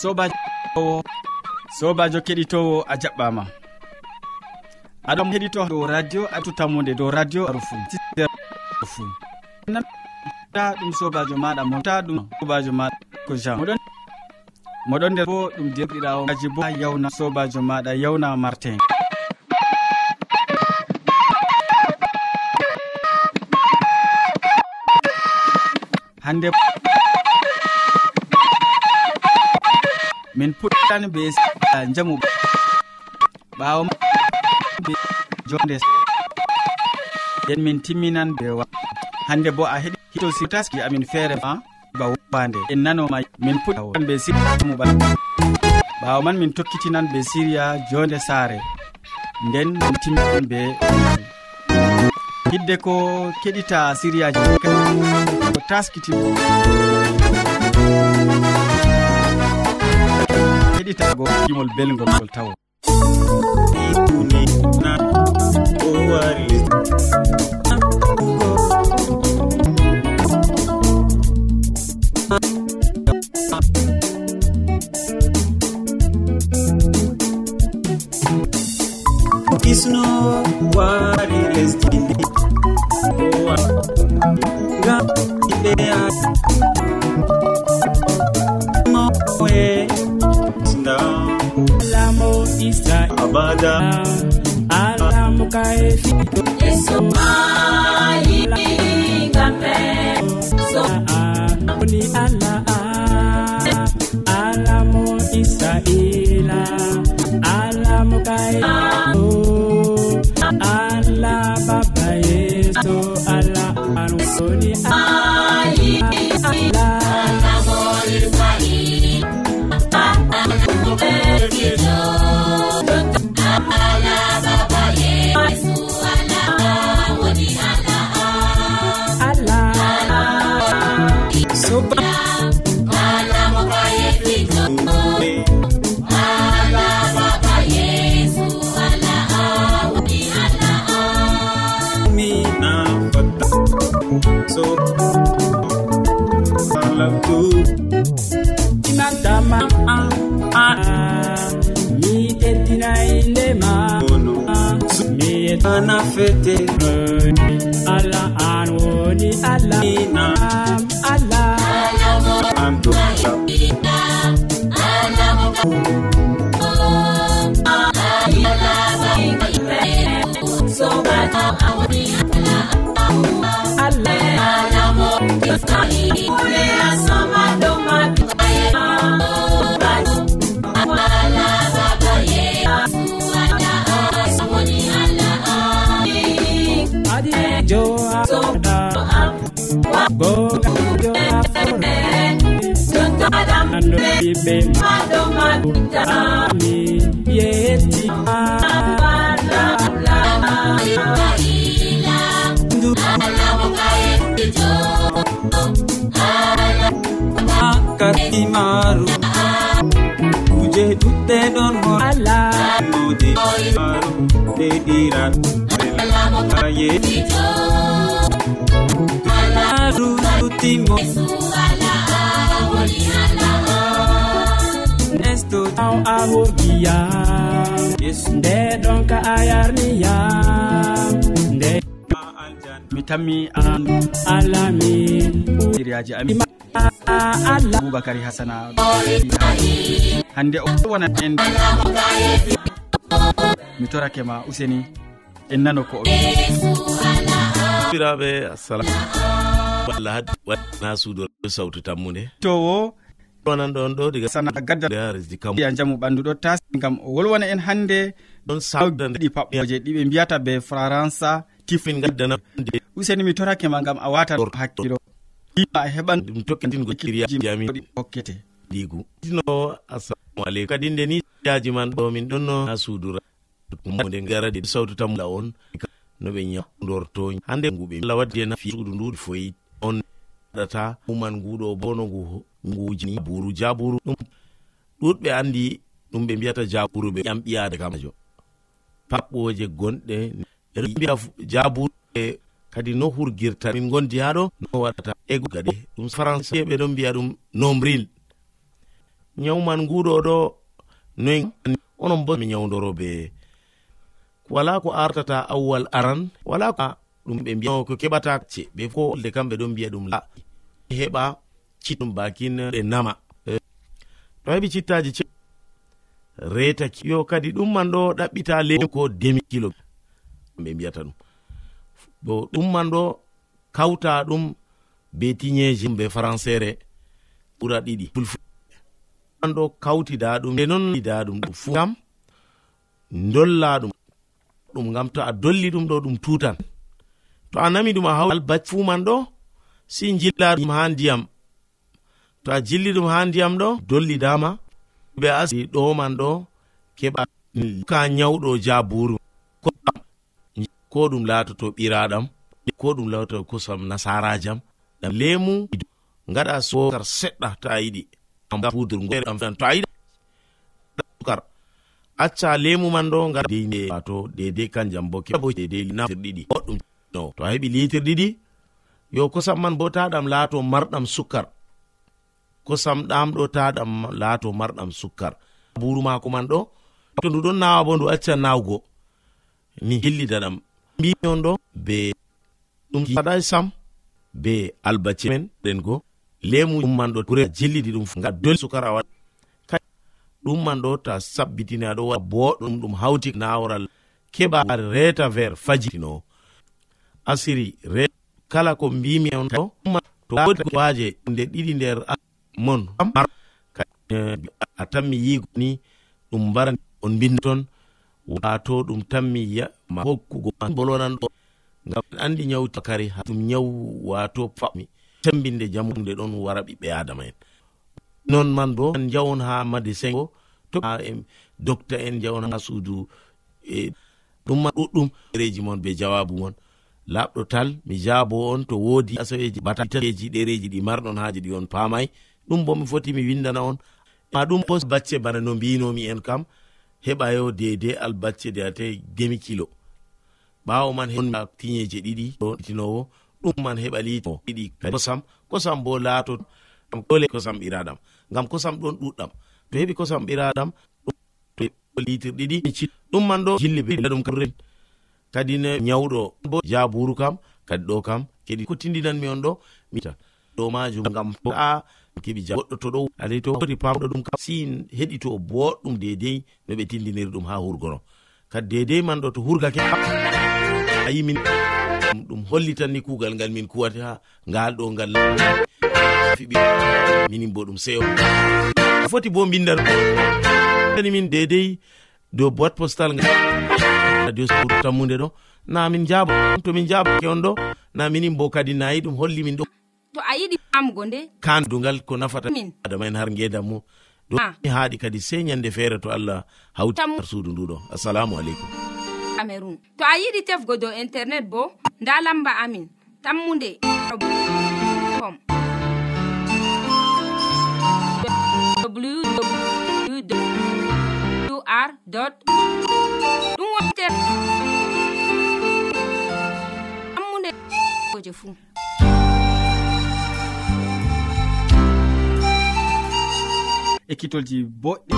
sobajo sobajo keɗitowo a jaɓɓama. Aɗa heɗito dow radio atu tammude dow radio aru fu ta ɗum sobajo maɗa mota ɗum sobajo maɗa ko jean moɗon moɗon nder bo ɗum derɗirawo aji bo yawna sobajo maɗa yawna martin. Hande min puɗɗan be jamu ɓawo be jonde den min timminan be wa hande bo a heɗi hito sirtaski amin feere ma ba wubande en nanoma min puɗɗan be sirmubal ɓawo man min tokkitinan be siriya jonde saare. Nden min timminan be hidde ko keɗita siriyaji. Taskiti heɗitago gimol belgol ngol tawo sista abada. Alamukaefi yesu mali nana fete. Ala an woni alaina ala am doa Allah, Allah, Allah, Allah, Allah, Allah, Allah, Allah, ɓe maɗomaami yettia katimaru kuje ɗuɗɗe ɗon ho alamoji maru ɗeɗirat ka yeti timo nesto aw awogiyam nde ɗon ka a nde mi tammi an alamiryaji amin. Allah. Aboubacary hasana hande o wonan en. Mi torake ma useni. En nano ko biraɓe assalamu balahad waɗna suudo sawtu tammude towo wonan ɗon ɗo diga sana gadda resdi kam. ya jamu ɓandu ɗo tas gam o wolwona en hannde ɗon saɗi paɓɓoje ɗiɓe mbiyata be faransa tifin gaddana useni mi torake ma gam a wata hakkilo. A heɓan ɗum tokkitingo kiriyajami hokkete. Ɗigu tino assalamu aleykum. Kadi nde ni yaji man ɗo min ɗonno ha suudura nde garade sawtu tamla on. No ɓe ñawdorto hande nguɓe. Allah waddi en fi suudu nduɗi foyi. on ɗata uman nguɗo bono ngu ngujini buru jaburu ɗum ɗuɗɓe andi ɗum ɓe mbiyata jaburu ɓe ƴam ɓiyade kamajo paɓɓoje gonɗe mbiya jaburu e kadi no hurgirta min gondi ha ɗo no waɗata egaɗe ɗum français ɓe ɗon mbiya ɗum nombril. Nyawman nguɗo ɗo noy onon bo mi nyawdoro be wala ko artata awwal aran wala ko ɗum ɓe mbiya ko keɓata ce ɓe ko olde kamɓe ɗon mbiya ɗum la. Heɓa ciɗum bakin ɓe nama. To heɓi cittaji ce retaki yo kadi ɗum man ɗo ɗaɓɓita le ko demi kilo. Ɓe mbiyata ɗum. Bo ɗum man ɗo kawta ɗum be tiñeji be françaire ɓura ɗiɗi. Fulfuan ɗo kawtida ɗum e nonda ɗum. Fu gam dolla ɗum ɗum gam to a dolli ɗum ɗo ɗum tutan. to a nami ɗum a hawri albac fuu man ɗo si jilla ɗum ha ndiyam. To a jilli ɗum ha ndiyam ɗo dolli dama be asii ɗoman ɗo keɓa ka nyawɗo jaburu ko ɗum latoto ɓiraɗam ko ɗum latoto kosam nasarajam ɗam lemu gaɗa sokar seɗɗa to a yiɗi. Pudurgoɗam to a yiɗi. Sukar. Acca lemu man ɗo gaɗa wato dedei kanjam bo keɓa bo dedei nafirɗiɗi boɗɗum. no to a heɓi litir ɗiɗi yo kosam man bo taɗam laato marɗam sukkar. Kosam ɗam ɗo taɗam laato marɗam sukkar. Buru mako man ɗo to ndu ɗon nawa bo ndu accan nawgo ni hillita ɗam. Mbion ɗo be ɗum saɗai sam be albace men ɗen go lemu ɗumman ɗo ɓure jillidi ɗum ga dol sukar awa ɗumman ɗo ta sabbitini aɗo wa boɗɗum ɗum hawti naworal keɓa reta ver fajitino. asiri re kala ko mbimi on to to wodi waje nde ɗiɗi nder mon. E, a tanmi yigo ni ɗum mbara on mbinda ton wato ɗum tanmi ma hokkugo bolonan ɗo ngam andi ñawti ha ɗum ñaw wato fami tembinde jamude ɗon wara ɓiɓɓe adama en. Non man bo an jawon ha madi o to docta en jawon ha suudu e, ɗum ma ɗuɗɗum reji mon be jawabu mon. laɓɗo tal mi jaabo on to woodi asaweji bataeji ɗereji ɗi marɗon haaji ɗi on paamay ɗum bo mi foti mi windana on ma ɗum pos bacce bana no mbinomi en kam heɓa yo dede albacce de ate gemi kilo ɓawo man tiñeje ɗiɗi ɗotinowo ɗum man heɓa lito ɗiɗi kosam kosam bo laato dole kosam ɓiraɗam ngam kosam ɗon ɗuɗɗam to heɓi kosam ɓiraɗam litir ɗiɗi ɗum man ɗo jilli ɗum kaen kadi ne nyawɗo bo jaburu kam kadi ɗo kam keɗi kottidinanmi on ɗo mita ɗo majum ngam a keɓi ja goɗɗo to ɗo alay to wodi pamɗo ɗum kam si heɗito boɗɗum dedei no ɓe tindiniri ɗum ha hurgono kadi dedei man ɗo to hurgake a yimin ɗum holli tan ni kuugal ngal min kuwata ha ngal ɗo ngal. Fiɓi minin bo ɗum seyo. Foti bo mbindan ani min dedei dow boîte postal ngal. radio sawru tammude ɗo. Na min jaabo to min jaabake on ɗo. Na minin bo kadi nayi ɗum holli min ɗo. To a yiɗi famgo nde? Kan dugal ko nafata adama en har ngedam mum ɗo ah. haaɗi kadi sey ñande feere to allah hawti har suudu nduɗo assalamu aleykum. Cameron to a yiɗi tefgo dow internet bo nda lamba amin. Tammude com wwr je fuu ekkitolji boɗɗi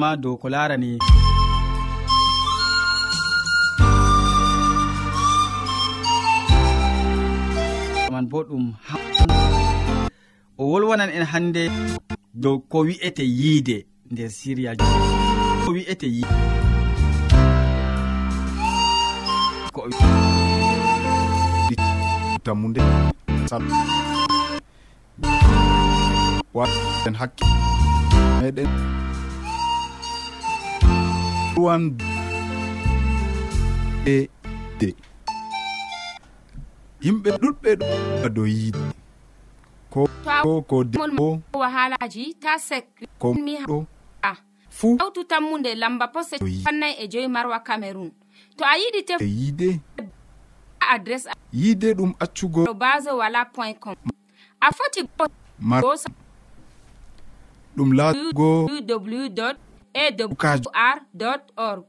ma dow ko larani. Man bo ɗum o wolwanan en hande dow ko wi'ete yiide nder siriya. Ko wi'ete yiide ko tammude sal. Waten hakke meɗen. Wan e. De. Yimɓe ɗuɗɓe ɗa dow yiide. Ko ko deo wahalaji ta sek komiɗo ah. fuu hawtu tammunde lamba pose pannay e joyi marwa cameron to a yiɗi tef e yiide? Adres yiide ɗum accugo base wala point com. A foti mar ɗum laago ww awr org.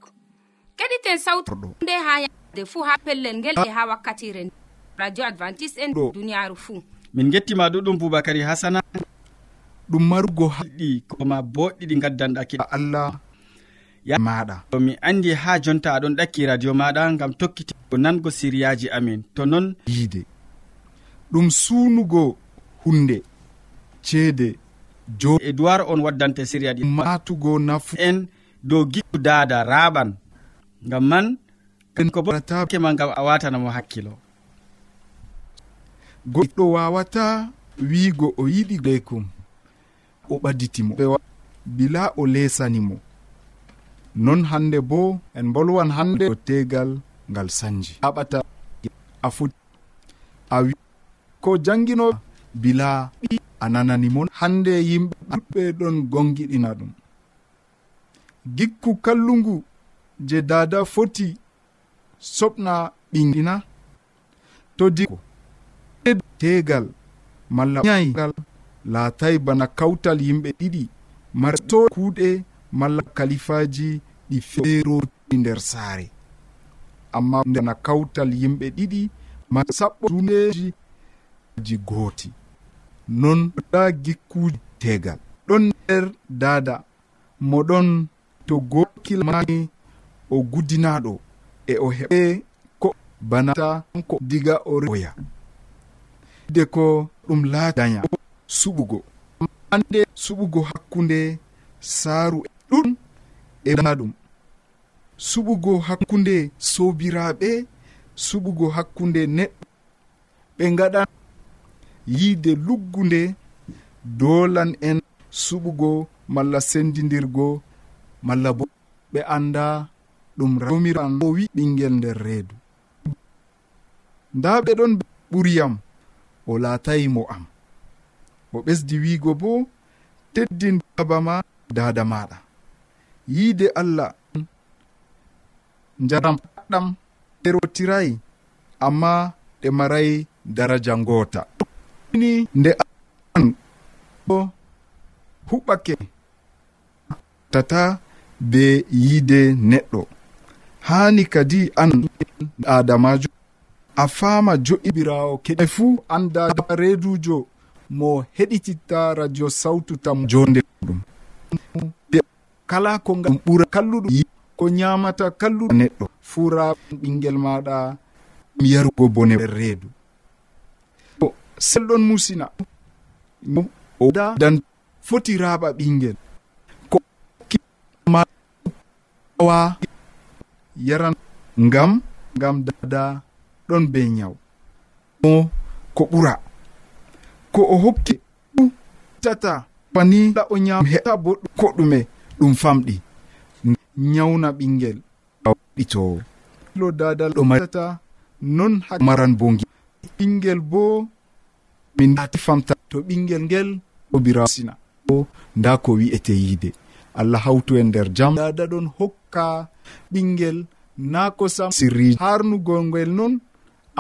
Keɗiten sawtuɗo nde ha yade fuu ha pellel ngel e ha wakkatire nde radio advantice en duniyaru fuu min gettima ɗuɗum boubacary hasana ɗum marugo haɗɗi koma boɗɗi ɗi gaddanɗa ke allah ya maɗa. Mi andi ha jonta aɗon ɗakki radio maɗa gam tokkiti nango siriyaji amin. To non yiide. Ɗum suunugo hunde ceede jo edoir on waddante siriya ɗi. Matugo nafu en dow giɗɗu dada raɓan gam man ko botakema gam a watanamo hakkilo. Goɗɗo wawata wiigo o yiɗi leykum o ɓaditimo bila o lesanimo non hande bo en bolwan hande o tegal ngal sanji. Aɓata a fut a wi ko jangino bila ɓi a nananimon hande yimɓe ɗuɓɓe ɗon gongiɗina ɗum. Gikku kallungu je dada foti soɓna ɓingina to di tegal malla ngal laatay bana kawtal yimɓe ɗiɗi marto kuuɗe malla kalifaji ɗi feeroti nder saare. Amma ndena kawtal yimɓe ɗiɗi ma sappo duneji ji gooti. Non da gikkuji tegal ɗon nder dada moɗon to gokilmani o gudinaɗo e o heɓe ko banata ko diga o reoya de ko ɗum laataya suɓugo. Ande suɓugo hakkunde saaru e ɗum e ɗaɗum suɓugo hakkunde sobiraɓe suɓugo hakkunde neɗɗo. Ɓe gaɗa yiide luggunde dolan en suɓugo malla sendidirgo malla bo ɓe anda ɗum romiran o wi ɓingel nder reedu. Nda ɓe ɗon ɓuriyam o laatayi mo am. O ɓesdi wiigo bo teddin baba ma dada maɗa yiide allah jaram ɗam erotirayi amma ɗe marayi daraja ngoota ni nde an o huɓɓake tata be yiide neɗɗo. Haani kadi an adamajo a faama jo'ibirawo keɗe fuu anda reedujo mo heɗititta radio sawtu tam jonde ɗum kala ko ngam ɓura kalluɗum ko ñamata kalluɗo neɗɗo. Fura ɓinguel maɗa yarugo bone reedu. O selɗon musina o dan foti raɓa ɓinguel ko ma wa yaran ngam ngam dada ɗon be nyaw o ko ɓura. Ko o hokki tata pani la o nyam heɓa bo ko ɗume ɗum famɗi. nyawna ɓingel. Ɗito lo dadal ɗo marata non maran bo ɓingel bo min dati famta to ɓingel ngel obirasina nda ko wi'ete yiide. Allah hawtu en nder jam. Dada ɗon hokka ɓingel na kosam sirriji harnugol ngel non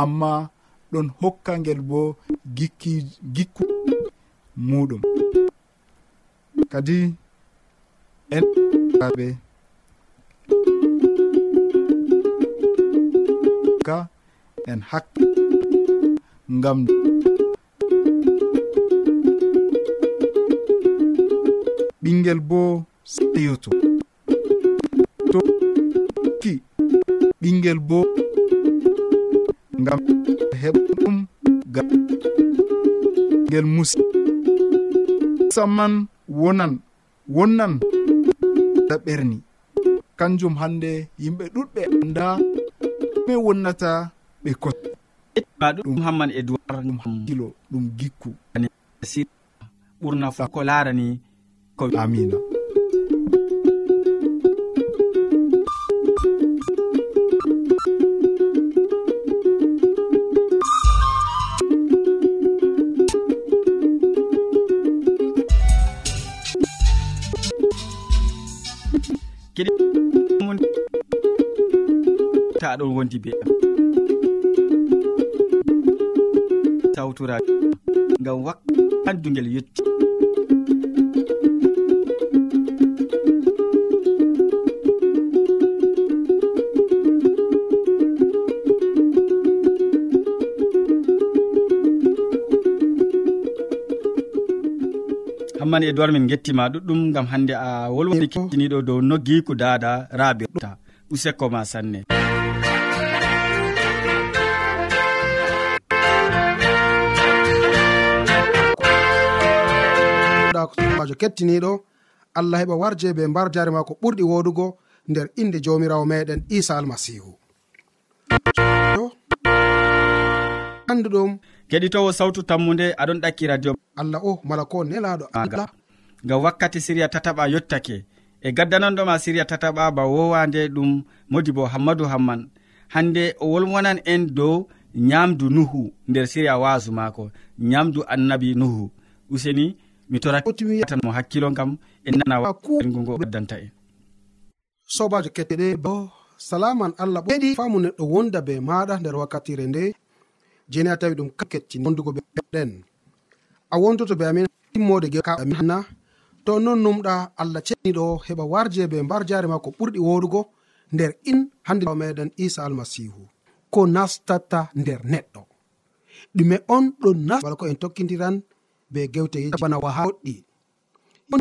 amma ɗon hokka ngel bo gikki gikku muɗum. Kadi en ɓe jonka en hakke ngam ɓingel bo seyoto. To ki ɓingel bo ngam heɓa ɗum gam ngel musi samman wonan wonnan da ɓerni. Kanjum hande yimɓe ɗuɗɓe anda ɗume wonnata ɓe kotma ɗum hamman e duwar kilo ɗum gikku. Ɓurna fu ko larani ko amina. meɗa ɗon wondi be am. Tawtura ngam wak handugel yetti. Hamman e dowar min gettima ɗuɗɗum gam hande a wolwoni kettiniɗo dow noggi ko dada rabi ta useko ma sanne. sobajo kettiniɗo allah heɓa warje be mbar jare ma ko ɓurɗi wodugo nder inde jamirawo meɗen isa almasihu. Anduɗum. Keɗitowo sawtu tammude aɗon ɗakki radio allah o mala ko nelaɗo allah ngam wakkati siriya tataɓa yottake. E gaddananɗoma siriya tataɓa ba wowande ɗum modi bo hammadou hamman. Hande o wolwonan en dow nyamdu nuhu nder siriya wasu mako nyamdu annabi nuhu. Useni mi toratan mo hakkilo gam en nana ngo addanta en sobajo ketteɗe bo salaman allah ɓeɗi famu neɗɗo wonda be maɗa nder wakkatire nde jeni a tawi ɗum kettini wondugo ɓeɗen a wontoto be amin timmode ge to non numɗa allah ceniɗo heɓa warje be mbar jare ma ko ɓurɗi woɗugo nder in hande meɗen isa almasihu ko nastata nder neɗɗo. Ɗume on ɗo nas wala ko en tokkidiran be gewte bana wa hoɗɗi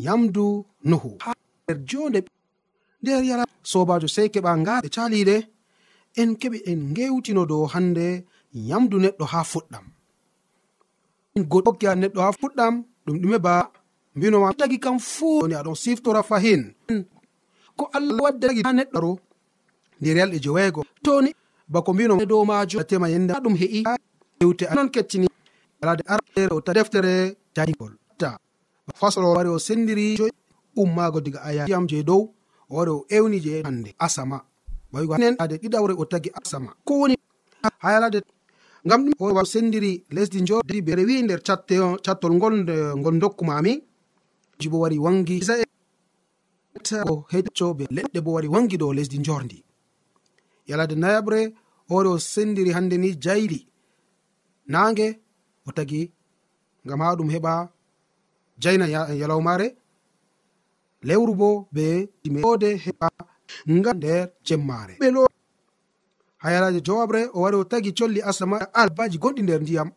yamdu nuhu. Ha nder jonde nder yara sobajo sey keɓa ngaɓe caliɗe en keɓi en gewtino dow hande yamdu neɗɗo ha fuɗɗam. Goɗɗokia neɗɗo ha fuɗɗam ɗum ɗume ba mbinoma tagi kam fuu ni aɗon siftora fahin. Ko allah waddagi ha neɗɗo nder yalɗe jowego toni bako mbino dow majo tema yende ɗum he'i ewte non keccini. alade arere o ta deftere jangol ta fasloo wari o sendiri joyi ummaago diga aya je dow o wari o ewni je hande asama. Ɓawigoen ade ɗiɗawre o tagi asama. Ko woni ha yalade ngam ɗum o sendiri lesdi jodi be rewi nder cattol ngol ngol dokkumami. Amin bo wari wangi e, o hecco be leɗɗe bo wari wangi dow lesdi jordi yalade nayabre ore o sendiri hande ni jayli nange o tagi ngam ha ɗum heɓa jayna yalawmare. Lewru bo be ode heɓa nga nder jemmare ɓelo hayalaje jowabre o wari o tagi colli asama albaji gonɗi nder ndiyam.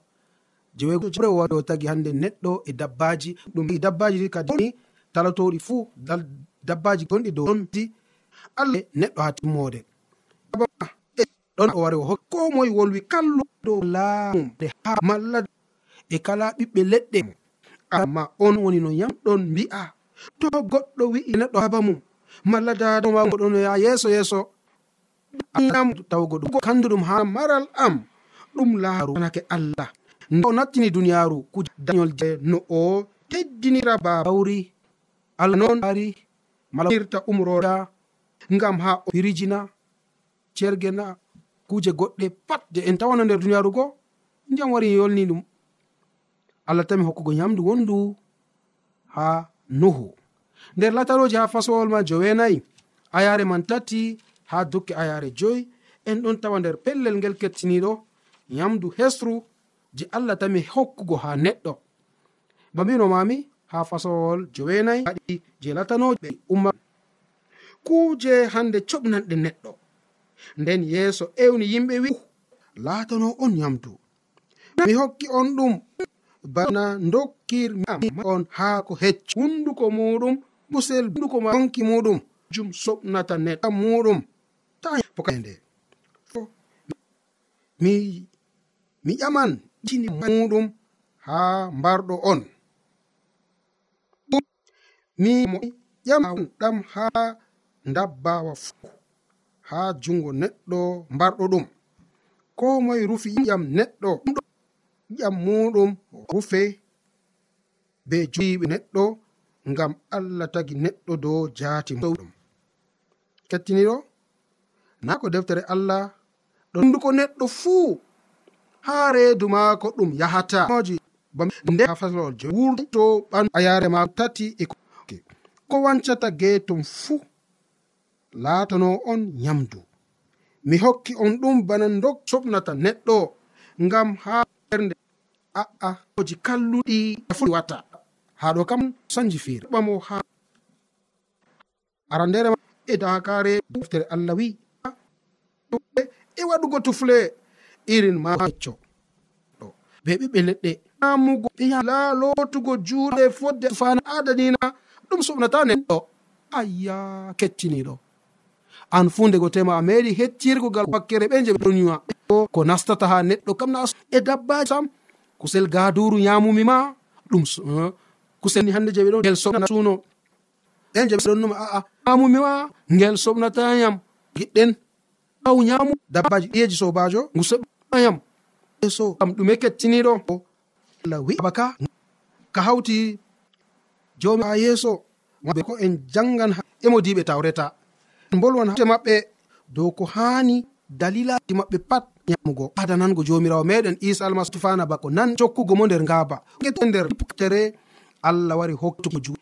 Jewebre o wari o tagi hande neɗɗo e dabbaji. Ɗum dabbaji kadi talatoɗi fuu dabbaji gonɗi dow ɗonti allah neɗɗo ha timmode. Ɗon o wari o hokki ko moye wolwi kallu dow laamum ha malla e kala ɓiɓɓe leɗɗe amma on woni no yamɗon mbi'a. To goɗɗo wi'i neɗɗo haba mum malla dadaoma ya yeeso yeeso. Am tawgo ɗum kandu ha maral am ɗum laaruanake allah nde o nattini duniyaaru kuje dañol je no o teddinira babawri allah noon ari malairta umroda ngam ha o firijina cergena kuje goɗɗe pat de en tawana nder duniyaaru go ndiyam wari yolni ɗum allah tami hokkugo nyamdu wondu ha nuhu. Nder lataroji ha fasowol ma jowenayi ayare man tati ha dokke ayare joyi en ɗon tawa nder pellel ngel kettiniɗo nyamdu hesru je allah tami hokkugo ha neɗɗo. Bambino mami ha fasowol jowenayi aɗi je latanoɓe umma kuje hande coɓnanɗe neɗɗo. Nden yeeso ewni yimɓe wi latano on nyamdu. Mi hokki on ɗum. bana dokkirmi on haa ko heccu hunduko muɗum kusel hunduko ma donki muɗum jum soɓnata neɗɗa muɗum ta pokande mi mi ƴaman jini muɗum haa mbarɗo on. Mi mo ƴaman ɗam haa dabbawa fuu haa jungo neɗɗo mbarɗo ɗum. Ko moye rufi ƴam neɗɗo. ƴam muɗum rufe be juiɓe neɗɗo ngam allah tagi neɗɗo dow jaati ɗum kettiniɗo na ko deftere allah ɗo hunduko neɗɗo fuu haa reedu maako ɗum yahata. Nde ha jo wurto ɓan a ma tati e ko wancata geetum fuu laatano on nyamdu. Mi hokki on ɗum bana dok soɓnata neɗɗo ngam ha ɓernde aa ah, ah, oji kalluɗi. Fui watta. Haɗo kam sanji feere. Ɓamo ha arandere e dakare deftere allah wi e waɗugo tufle. Irin ma ɗo. Be ɓiɓɓe leɗɗe. Namugo la lotugo juuɗe fodde. Fana adanina ɗum suɓnata nen ɗo. Ayya kettiniɗo an fu ndego tema a meeɗi hettirgogal wakkere ɓe je ɗon duniya ko nastata ha neɗɗo kam na e dabbaji sam. Kusel gaduru yamumi ma ɗum eh, kuselni hande je ɓeɗo ngel soɓna suno. Ɗen je ɗonnuma aa yamumi ma ngel soɓnatayam giɗɗen aw yamu dabbaji ɗiyeji sobajo ngu soɓayam e so kam ɗume kettiniɗo. Allah wi abaka ka hawti jomi ha yeeso ɓe ko en jangan emodiɓe tawreta. Bolwan maɓɓe dow ko hani dalilaji maɓɓe pat. yamugo adanango jomirawo meɗen isa almasihu fana bako nan jokkugo mo nder ngaba. Gete nder tere allah wari hoktugo juɗe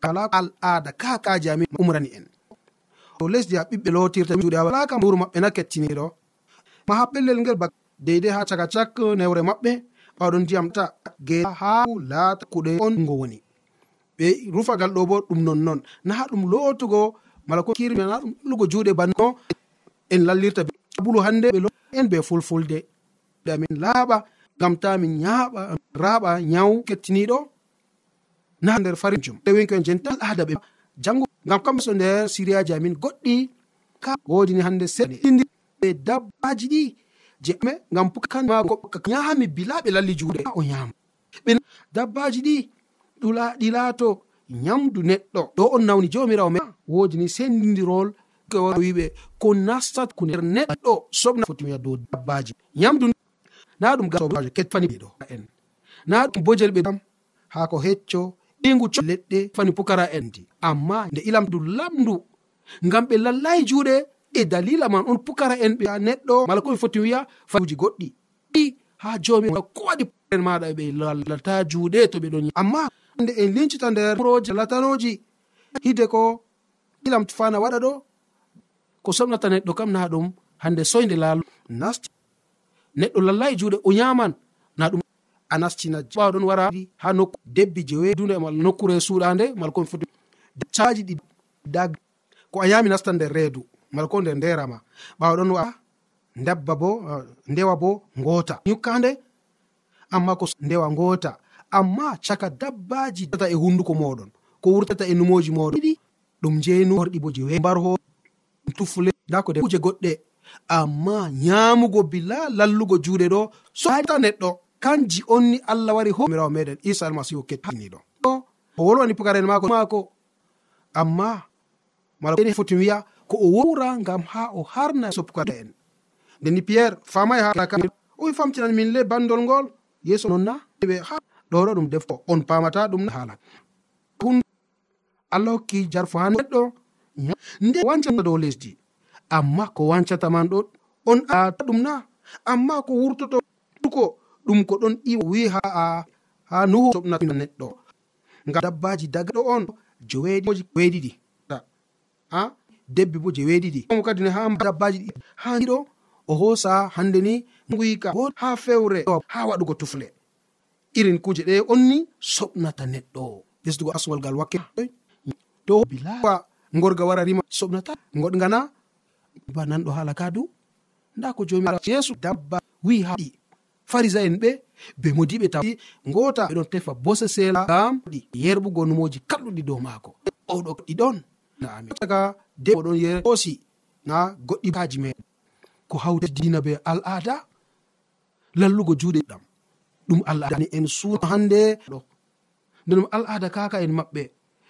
kala al'ada kakaji amin umrani en. To lesdi ha ɓiɓɓe lotirta juɗe walaka wuro maɓɓe na kettiniɗo. Ma ha pellel ngel ba deydei ha caka cak newre maɓɓe ɓawɗon ndiyam ta ge ha laata kuɗe on ngo woni. Ɓe rufagal ɗo bo ɗum nonnon. Na ɗum lotugo mala ko kirmina ɗum ɗugo juuɗe banno en lallirta sabulu hande ɓe en be fulfulde. Amin laaɓa ngam ta min yaaɓa raaɓa nyawu kettiniɗo na nder farijum wenko en jenta aada ɓe. Jango ngam kamso nder siriyaji amin goɗɗi ka wodini hande seɗɗidi ɓe dabbaji ɗi je me ngam pukanmagoyaami bila ɓe lalli juuɗe. O yaama ɓe dabbaji ɗi ɗi laato nyamdu neɗɗo. Ɗo on nawni jomirawo me. Wodini sendidirol hakke o wiɓe ko nastat ku nder neɗɗo. Sobna fotiya dow dabbaji. Yamdu na ɗum gasobajo kettfani ɓeɗo en. Na ɗum bojel ɓe kam ha ko hecco ɗigu co leɗɗe fani pukara en di amma nde ilamdu lamdu ngam ɓe lallayi juuɗe e dalila man on pukara en ɓe neɗɗo mala komi foti wiya fauji goɗɗi. Ha jomi ko waɗi en maɗa ɓe lallata juuɗe to ɓe ɗon amma nde en lincita nder proje latanoji hide ko ilam fana waɗa ɗo ko somnata neɗɗo kam na ɗum hande soyde laalu. Nasti neɗɗo lallayi juuɗe o yaman na ɗum. A nastina ɓawa ɗon wara ha nokku debbi jewe dunde e mal nokkure suuɗande mala malko foti caji ɗi da ko a yami nastan nder reedu mala ko nder nderama ɓawa ɗon wa dabba bo ndewa bo ngoota. Yukkande amma ko ndewa ngoota. Amma caka dabbaji tata e hunduko moɗon ko wurtata e numoji moɗon ɗiɗi ɗum jeynu horɗi bo jewe mbarho tufle nda ko kuje goɗɗe. Amma nyamugo bila lallugo juuɗe ɗo so neɗɗo kanji onni allah wari homirawo meɗen isa almasihu kettiniɗo o wolwani pukaren mako mako amma mala foti wiya ko o wowra ngam ha o harna so pukara en. Ndeni pierre famay haka o wi famtinan min le bandol ngol yeeso nonna ɓe ha ɗoɗo ɗum defo on pamata ɗum haala allah hokki jarfo ha neɗɗo nde wancata dow lesdi amma ko wancata man ɗo on ata ɗum na amma ko wurtoto ko ɗum ko ɗon iwa wi ha a ha nuhu soɓna neɗɗo. Ngam dabbaji daga ɗo on joweeɗi weeɗiɗi a debbi bo je weeɗiɗi omo kadi ne ha dabbaji ɗi. Ha ɗiɗo o hoosa hande ni guyka ha fewre ha waɗugo tufle. Irin kuje ɗe on ni soɓnata neɗɗo ɓesdugo asgol aswalgal wakke. To bilawa gorga wara rima. Soɓnata goɗgana ba nanɗo haala kadu nda ko jomi yeesu dabba wi haɗi farisa en ɓe be modiɓe ta gota ɓeɗon tefa bose sela gam ɗi yerɓugo numoji kalɗuɗi dow maako. Oɗo ɗi ɗon. Aga de oɗon yeosi na goɗɗi haji me ko hawte dina be al'ada lallugo juuɗe ɗam. Ɗum al'ada en suuna hande ɗo nde ɗum al'ada kaka en maɓɓe.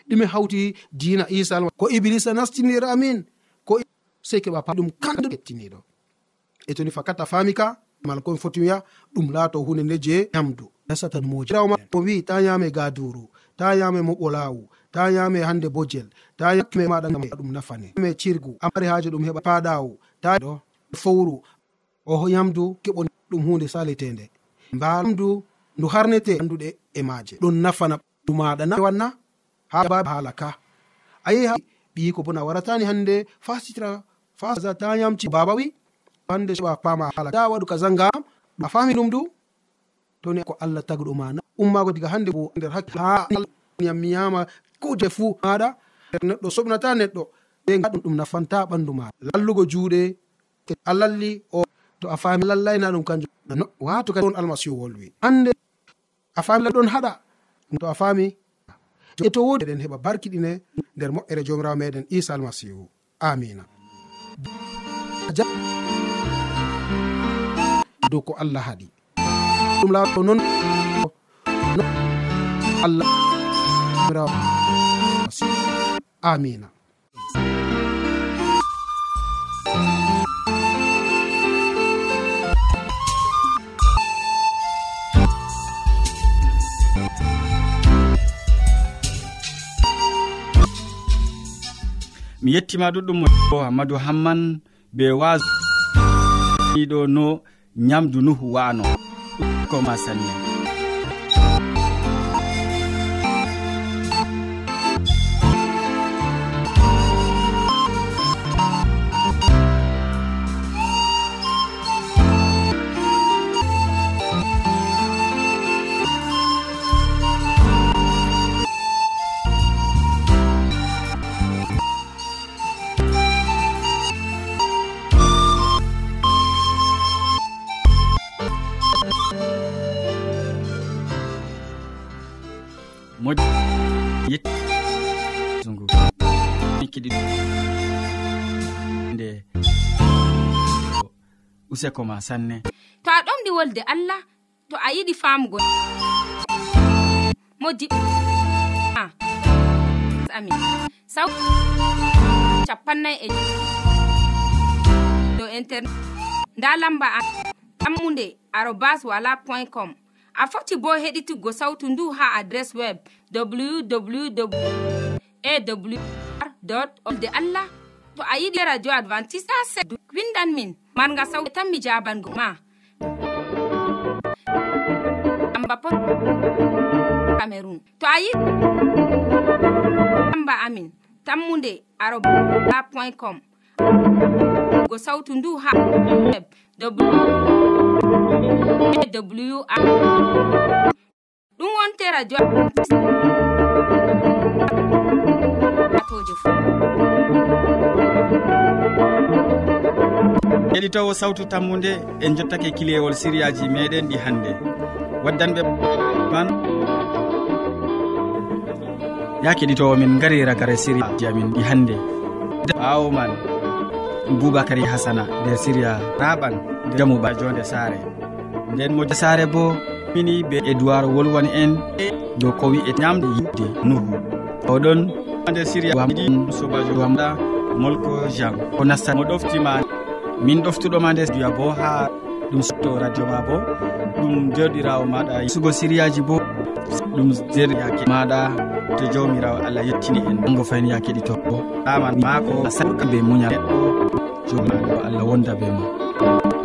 ɗume hawti dina isa ko iblisa nastinira amin. Ko sey keɓa pa ɗum kanɗo kettiniɗo. E toni fakata fami ka mala komi foti wiya ɗum laato hunde nde je ñamdu nasatan mojiraoma mo wi ta yame gaduru ta yame moɓo laawu ta yame hande bojel ta yame maɗa ɗum nafane. Me cirgu amari haaji ɗum heɓa paɗawu ta ɗo fowru. O yamdu keɓo ɗum hunde salitende mbaamdu ndu harnete anduɗe e maje ɗon nafana ɗumaɗa na wanna ha ba halaka ayi ha ɓi ko bona waratani hande fasitira fasa ta yamci baba wi hande soɓa pama hala da waɗu kaza ngam a fami ɗum du toni ko allah tagɗo mana ummago diga hande bo nder hakki ha yam miyama kuje fuu maɗa neɗɗo soɓnata neɗɗo ɓe gaɗum ɗum nafanta ɓandu ma. Lallugo juuɗe a lalli o to a fami lallayna ɗum kanjum. Wato kadi on almasihu wolwi hande a fami ɗon haɗa to a fami e to wodi eɗen heɓa barkiɗine nder moƴƴere jomirawo meɗen isa almasihu. Amina. Dow ko allah haɗi. Ɗum laato noon allah amina. mi yettima ɗuɗɗum mo hammadou hamman be wasɗo no nyamdu nuhu wano ko ma sanne useko ma sanne. To a ɗomɗi wolde allah to a yiɗi famugo modi ah. amin. Saw capannay e dow internet. Nda lamba a tammunde arobas wala point com. A foti bo heɗituggo sautu ndu ha adress web www awr de allah to a yiɗi radio advantice a windan min. marga saw tan mi jabango ma. Amba po cameron to a yiɗi amba amin. Tammude aroba point com. Go sautu ndu ha web w ɗum wonte radio atoje fu heɗitowo sawtu tammude en jottake kilewol siriyaji meɗen ɗi hannde waddanɓe man ya keɗitowo min gari ragare siriyaji amin ɗi hannde ɓawo man boubacary hasana nder siriya raɓan jamuba jonde saare. Nden mo saare bo mini be edoird wolwani en dow ko wi'e ñamde yidde nuhu oɗon nder siriya sobajo wamɗa molko jean. Ko nasta mo ɗoftima min ɗoftuɗoma nde duya bo ha ɗum to radio ma bo. Ɗum joɗirawo maɗa sugo siriyaji bo. Ɗum jeryake maɗa to jawmirawo allah yettini en. Ango fayin ya keɗito bo. Ama mako sarka be muñal neɗɗo. Jomaɗo allah wonda be mo.